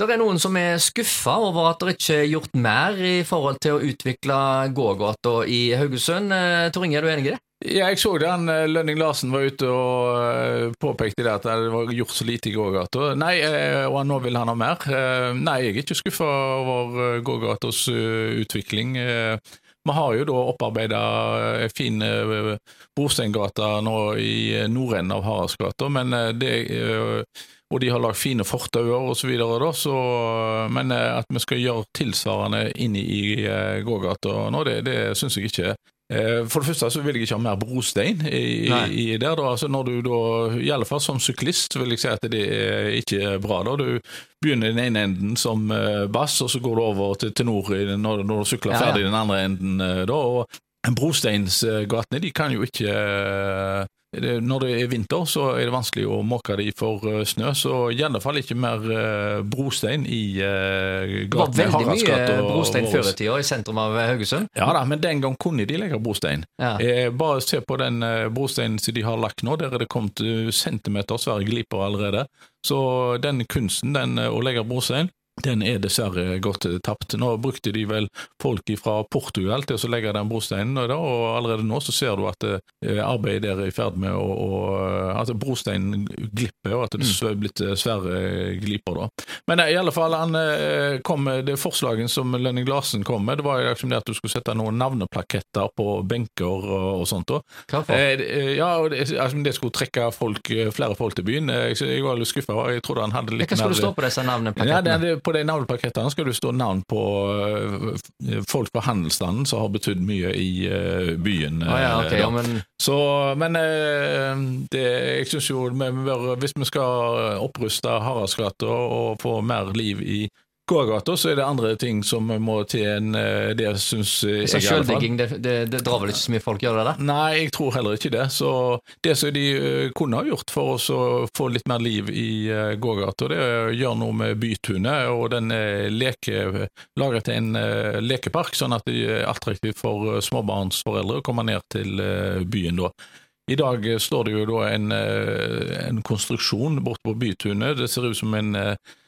Det er noen som er skuffa over at det ikke er gjort mer i forhold til å utvikle gågata i Haugesund. Eh, Tor Inge, er du enig i det? Ja, jeg så det. eh, Lønning Larsen var ute og eh, påpekte det at det var gjort så lite i gågata. Nei, og nå vil han ha mer. Nei, jeg er ikke skuffa over gågatas utvikling. Vi har jo da opparbeida fin eh, nå i nordenden av Haraldsgata, men det og de har lagd fine fortauer osv. Men eh, at vi skal gjøre tilsvarende inne i eh, gågata nå, det, det syns jeg ikke. Eh, For det første så vil jeg ikke ha mer brostein i, i der. Da. Altså når du da, I alle fall som syklist vil jeg si at det er ikke bra. da. Du begynner i den ene enden som bass, og så går du over til tenor i når, når du sykler Ja, ja. ferdig den andre enden. da, og Brosteinsgatene de kan jo ikke Når det er vinter, så er det vanskelig å måke de for eh, snø, så i alle fall ikke mer eh, brostein i gaten. Det var veldig mye og brostein før i tida i sentrum av Haugesund. Ja da, men den gang kunne de legge brostein. Ja. Eh, bare se på den eh, brosteinen som de har lagt nå, der er det kommet eh, centimeter svære gliper allerede. Så den kunsten, den eh, å legge brostein, den er dessverre gått tapt. Nå brukte de vel folk fra Portugal til å legge den brosteinen, og allerede nå så ser du at eh, arbeidet der er i ferd med å, At brosteinen glipper, og at det er blitt eh, svære gliper da. Men eh, i alle fall, han kom med det forslaget som Lønning Larsen kom med, det var jo liksom det at du skulle sette noen navneplaketter på benker og, sånt. da. Hva for? Ja, det, altså, det skulle trekke folk, flere folk til byen. Jeg, var litt skuffa, jeg trodde han hadde litt mer Hva skulle det stå på disse navneplakettene? ja, det, det, På de navneplakettene skal det stå navn på eh, folk fra handelsstanden som har betydd mye i eh, byen. Ah, ja, okay, ja, men Så, men eh, det, jeg synes jo vi bør, hvis vi skal oppruste Haraldsgata og få mer liv i gågata, så er det andre ting som må til enn eh, det syns jeg. så i. Sjøldigging, det, det, det drar vel ikke så mye folk gjør det det? Nei, jeg tror heller ikke det. Så det som de eh, kunne ha gjort for oss å få litt mer liv i gågata, det er å gjøre noe med bytunet og den eh, leke, lage til en eh, lekepark, sånn at det er attraktivt for eh, småbarnsforeldre å komme ned til eh, byen da. I dag eh, står det jo da en, eh, en konstruksjon borte på bytunet. Det ser ut som en eh, eh,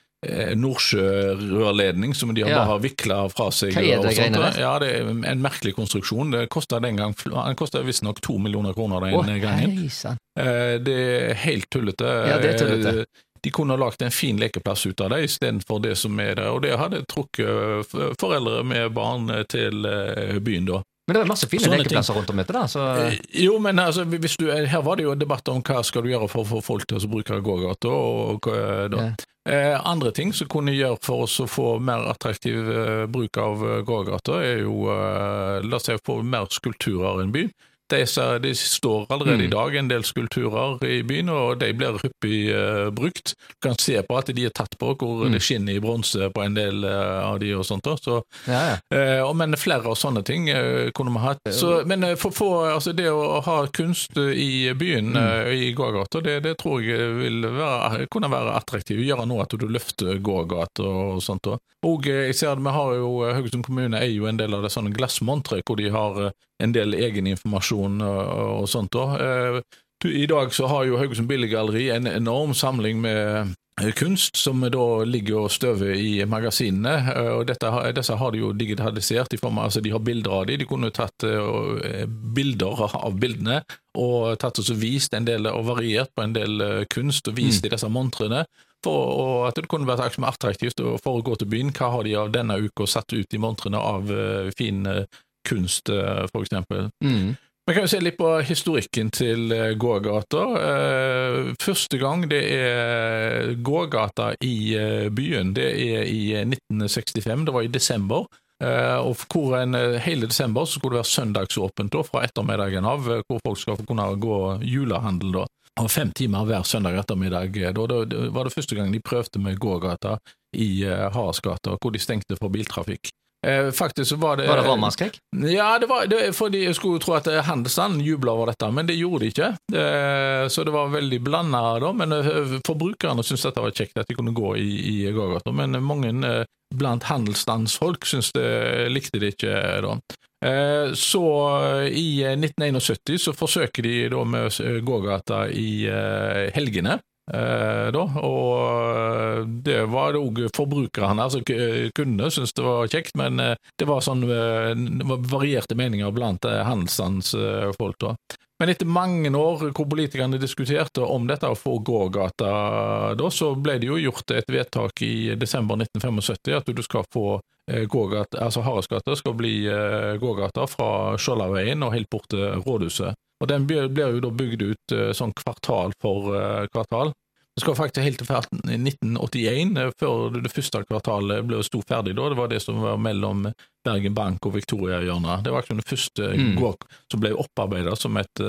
Nordsjørørledning som de har Ja. bare har vikla fra seg. Hva er det greiene der? Ja, det er en merkelig konstruksjon. Det kosta den gang, den kosta visstnok to millioner kroner den oh, gangen. Heisan. Eh, Det er helt tullete. Ja, det er tullete. Eh, De kunne ha lagt en fin lekeplass ut av det, istedenfor det som er der. Og det hadde trukket eh, foreldre med barn eh, til eh, byen da. Men det er masse fine lekeplasser rundt om dette, da. Så Eh, Jo, men altså, hvis du, her var det jo en debatt om hva skal du gjøre for å få folk til å bruke gågata. Og, og. Ja. Eh, andre ting som kunne gjøre for oss å få mer attraktiv eh, bruk av eh, gågata, er jo eh, la oss si få mer skulpturer i en by. De, ser- de står allerede Mm. i dag en del skulpturer i byen, og de blir hyppig uh, brukt. Du kan se på at de er tatt på, hvor Mm. det skinner i bronse på en del uh, av de og sånt. Så ja, ja. Uh, men flere av sånne ting kunne vi hatt. Så, men for, for, altså det å ha kunst i byen, eh, i gågata, det, det tror jeg vil være, kunne være attraktivt. Gjøre noe at du løfter gågata og sånt. da. Og jeg ser at vi har jo, Haugesund kommune er jo en del av det sånne glassmonteret, hvor de har en del egen informasjon og, og sånt. da. Eh, I dag så har jo Haugesund Billedgalleri en enorm samling med kunst som da ligger og støver i magasinene. eh, og dette, Disse har de jo digitalisert. i form av, altså De har bilder av dem. de kunne tatt eh, bilder av bildene og tatt og vist en del og variert på en del kunst og vist i disse montrene. For og at det kunne vært attraktivt for å gå til byen. Hva har de av denne uka satt ut i montrene av fin kunst, eh, for eksempel. Mm. Vi kan jo se litt på historikken til eh, gågata. Eh, Første gang det er gågata i byen, det er i eh, 1965. Det var i desember. Og hvor en, hele desember så skulle det være søndagsåpent da, fra ettermiddagen av, hvor folk skal kunne gå julehandel. da. Og fem timer hver søndag ettermiddag. Da, da, var det første gang de prøvde med gågata i Haraldsgata, hvor de stengte for biltrafikk. Eh, faktisk så var det Var det ramaskrik? ja, det var, det, fordi jeg skulle tro at handelsstanden jubla over dette, men det gjorde de ikke. Eh, så det var veldig blanda da. Men eh, forbrukerne syntes dette var kjekt, at de kunne gå i, i gågata. Men mange blant handelsstandsfolk syntes det, likte det ikke da. Eh, så i eh, 1971 så forsøker de da med gågata i helgene. Eh, da, og det var òg forbrukerne, altså kundene, syntes det var kjekt, men eh, det var sånn varierte meninger blant handelsstandens folk. da. Men etter mange år hvor politikerne diskuterte om dette å få gågata, da, så ble det jo gjort et vedtak i desember 1975 at du skal få gågata, altså Haraldsgata skal bli gågata fra Skjoldaveien og helt bort til rådhuset. Og Den blir, blir jo da bygd ut uh, sånn kvartal for uh, kvartal. Det skal faktisk helt til 1981, uh, før det første kvartalet ble sto ferdig. da, Det var det som var mellom Bergen Bank og Victoria-hjørnet. Det var ikke det første mm. gård som ble opparbeidet som et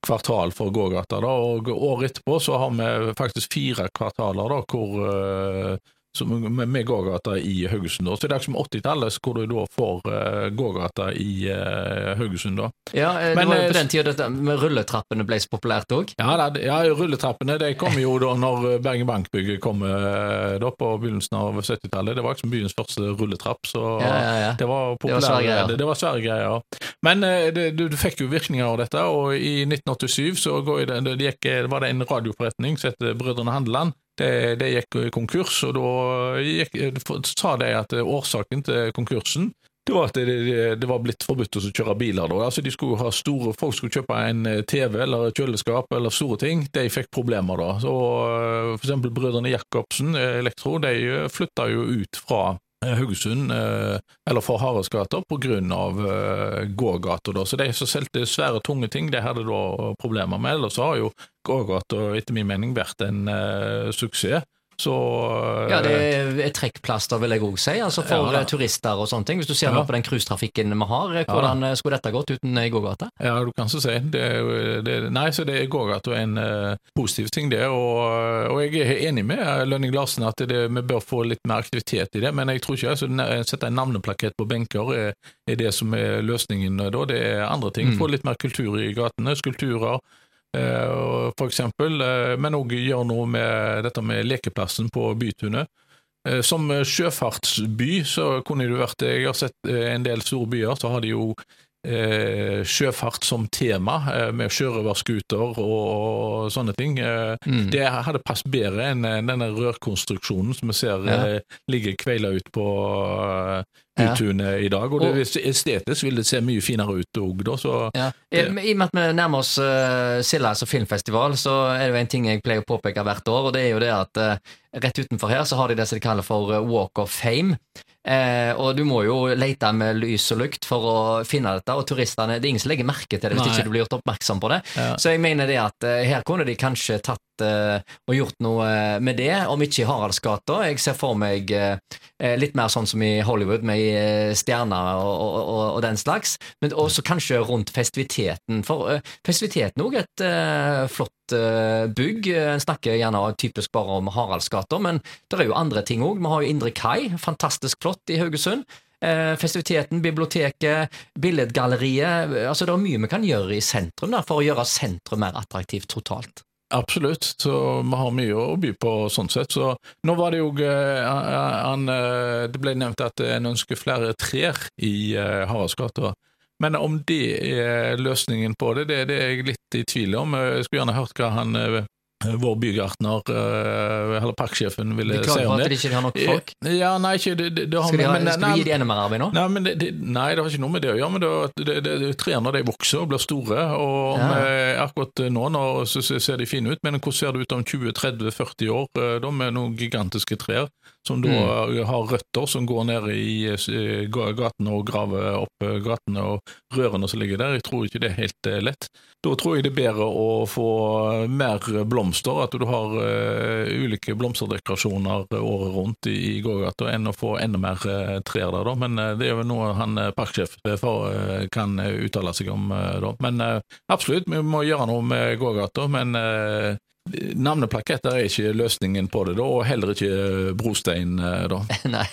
kvartal for gågata. da, og Året etterpå så har vi faktisk fire kvartaler da, hvor med, med gågata i Haugesund. Så det er som 80-tallet, hvor du da får uh, gågata i uh, Haugesund. da. Ja, det Men, det var jo på den tida dette med rulletrappene ble så populært òg? Ja, ja, rulletrappene det kom jo da når Bergen Bank-bygget kom da på begynnelsen av 70-tallet. Det var ikke som byens første rulletrapp, så ja, ja, det var populært. Det var svære greier. Men det, du, du, fikk jo virkninger av dette, og i 1987 så det, det gikk, var det en radioforretning som het Brødrene Handeland det, det gikk konkurs, og da sa de at årsaken til konkursen det var at det, det, var blitt forbudt å kjøre biler. Da. Altså skulle store, Folk skulle kjøpe en TV eller kjøleskap eller store ting. De fikk problemer da. Så For eksempel brødrene Jacobsen, Elektro, de flytta jo ut fra Haugesund, eller fra Haraldsgata, pga. gågata. Så de som solgte svære, tunge ting, de hadde da problemer med. Ellers har jo gågata etter min mening vært en uh, suksess. Så, ja, det er trekkplaster, vil jeg òg si, altså for ja, turister og sånne ting. Hvis du ser ja. på den cruisetrafikken vi har, hvordan ja. skulle dette gått uten ei gågate? Ja, du kan så si. Det, det, nei, så det er gågata en uh, positiv ting, det. Og, og, jeg er enig med Lønning Larsen at det, vi bør få litt mer aktivitet i det, men jeg tror ikke altså, sette en navneplakett på benker er, er, det som er løsningen da. Det er andre ting. Mm. Få litt mer kultur i gatene, skulpturer Eh, for eksempel, eh, men òg gjøre noe med dette med lekeplassen på Bytunet. Eh, som sjøfartsby så kunne det vært Jeg har sett en del store byer, så har de jo eh, sjøfart som tema, eh, med sjørøverskuter og, og, sånne ting. Eh, mm. Det hadde passet bedre enn denne rørkonstruksjonen som vi ser ja. ligger kveila ut på Utunet ja. i dag. Og, det, estetisk vil det se mye finere ut òg, da. Så, ja. I, I og med at vi nærmer oss uh, Silla altså filmfestival, så er det jo en ting jeg pleier å påpeke hvert år, og det er jo det at uh, rett utenfor her så har de det som de kaller for Walk of Fame. Eh, og du må jo lete med lys og lukt for å finne dette, og turistene Det er ingen som legger merke til det hvis Nei. ikke du blir gjort oppmerksom på det. Ja. Så jeg mener det at eh, her kunne de kanskje tatt eh, og gjort noe med det, om ikke i Haraldsgata. Jeg ser for meg eh, eh, litt mer sånn som i Hollywood, med eh, stjerner og, og, og, og, den slags, men også kanskje rundt festiviteten. For festiviteten òg et flott bygg. En snakker gjerne typisk bare om Haraldsgata, men det er jo andre ting òg. Vi har jo Indre Kai, fantastisk flott i Haugesund. Eh, festiviteten, biblioteket, billedgalleriet. Altså, det er mye vi kan gjøre i sentrum da, for å gjøre sentrum mer attraktivt totalt. Absolutt, så vi har mye å by på sånn sett. Så nå var det jo han, Det ble nevnt at en ønsker flere trær i Haraldsgata. Men om det er løsningen på det, det, det er jeg litt i tvil om. Jeg skulle gjerne hørt hva han eh, vår bygartner, eh, eller parksjefen, ville si om det. De klager på at de ikke har nok folk? Ja, nei, ikke, det, det, det har, skal, de ha, men, skal nei, vi gi dem enda mer arbeid nå? Nei, men det, nei, det har ikke noe med det å gjøre. men det, det, det, Trærne de vokser og blir store. og ja. Akkurat nå nå så ser de fine ut, men hvordan ser det ut om 20-30-40 år? Eh, da med noen gigantiske trær som da mm. har røtter som går ned i gatene og graver opp gatene og rørene som ligger der. Jeg tror ikke det er helt lett. Da tror jeg det er bedre å få mer blomster, at du har uh, ulike blomsterdekorasjoner året rundt i, i gågata, enn å få enda mer uh, trær der, da. Men uh, det er jo noe han parksjef kan uttale seg om, da. Men absolutt, vi må gjøre noe med gågata, men Navneplaketter er ikke løsningen på det, da, og heller ikke brostein. da. Nei.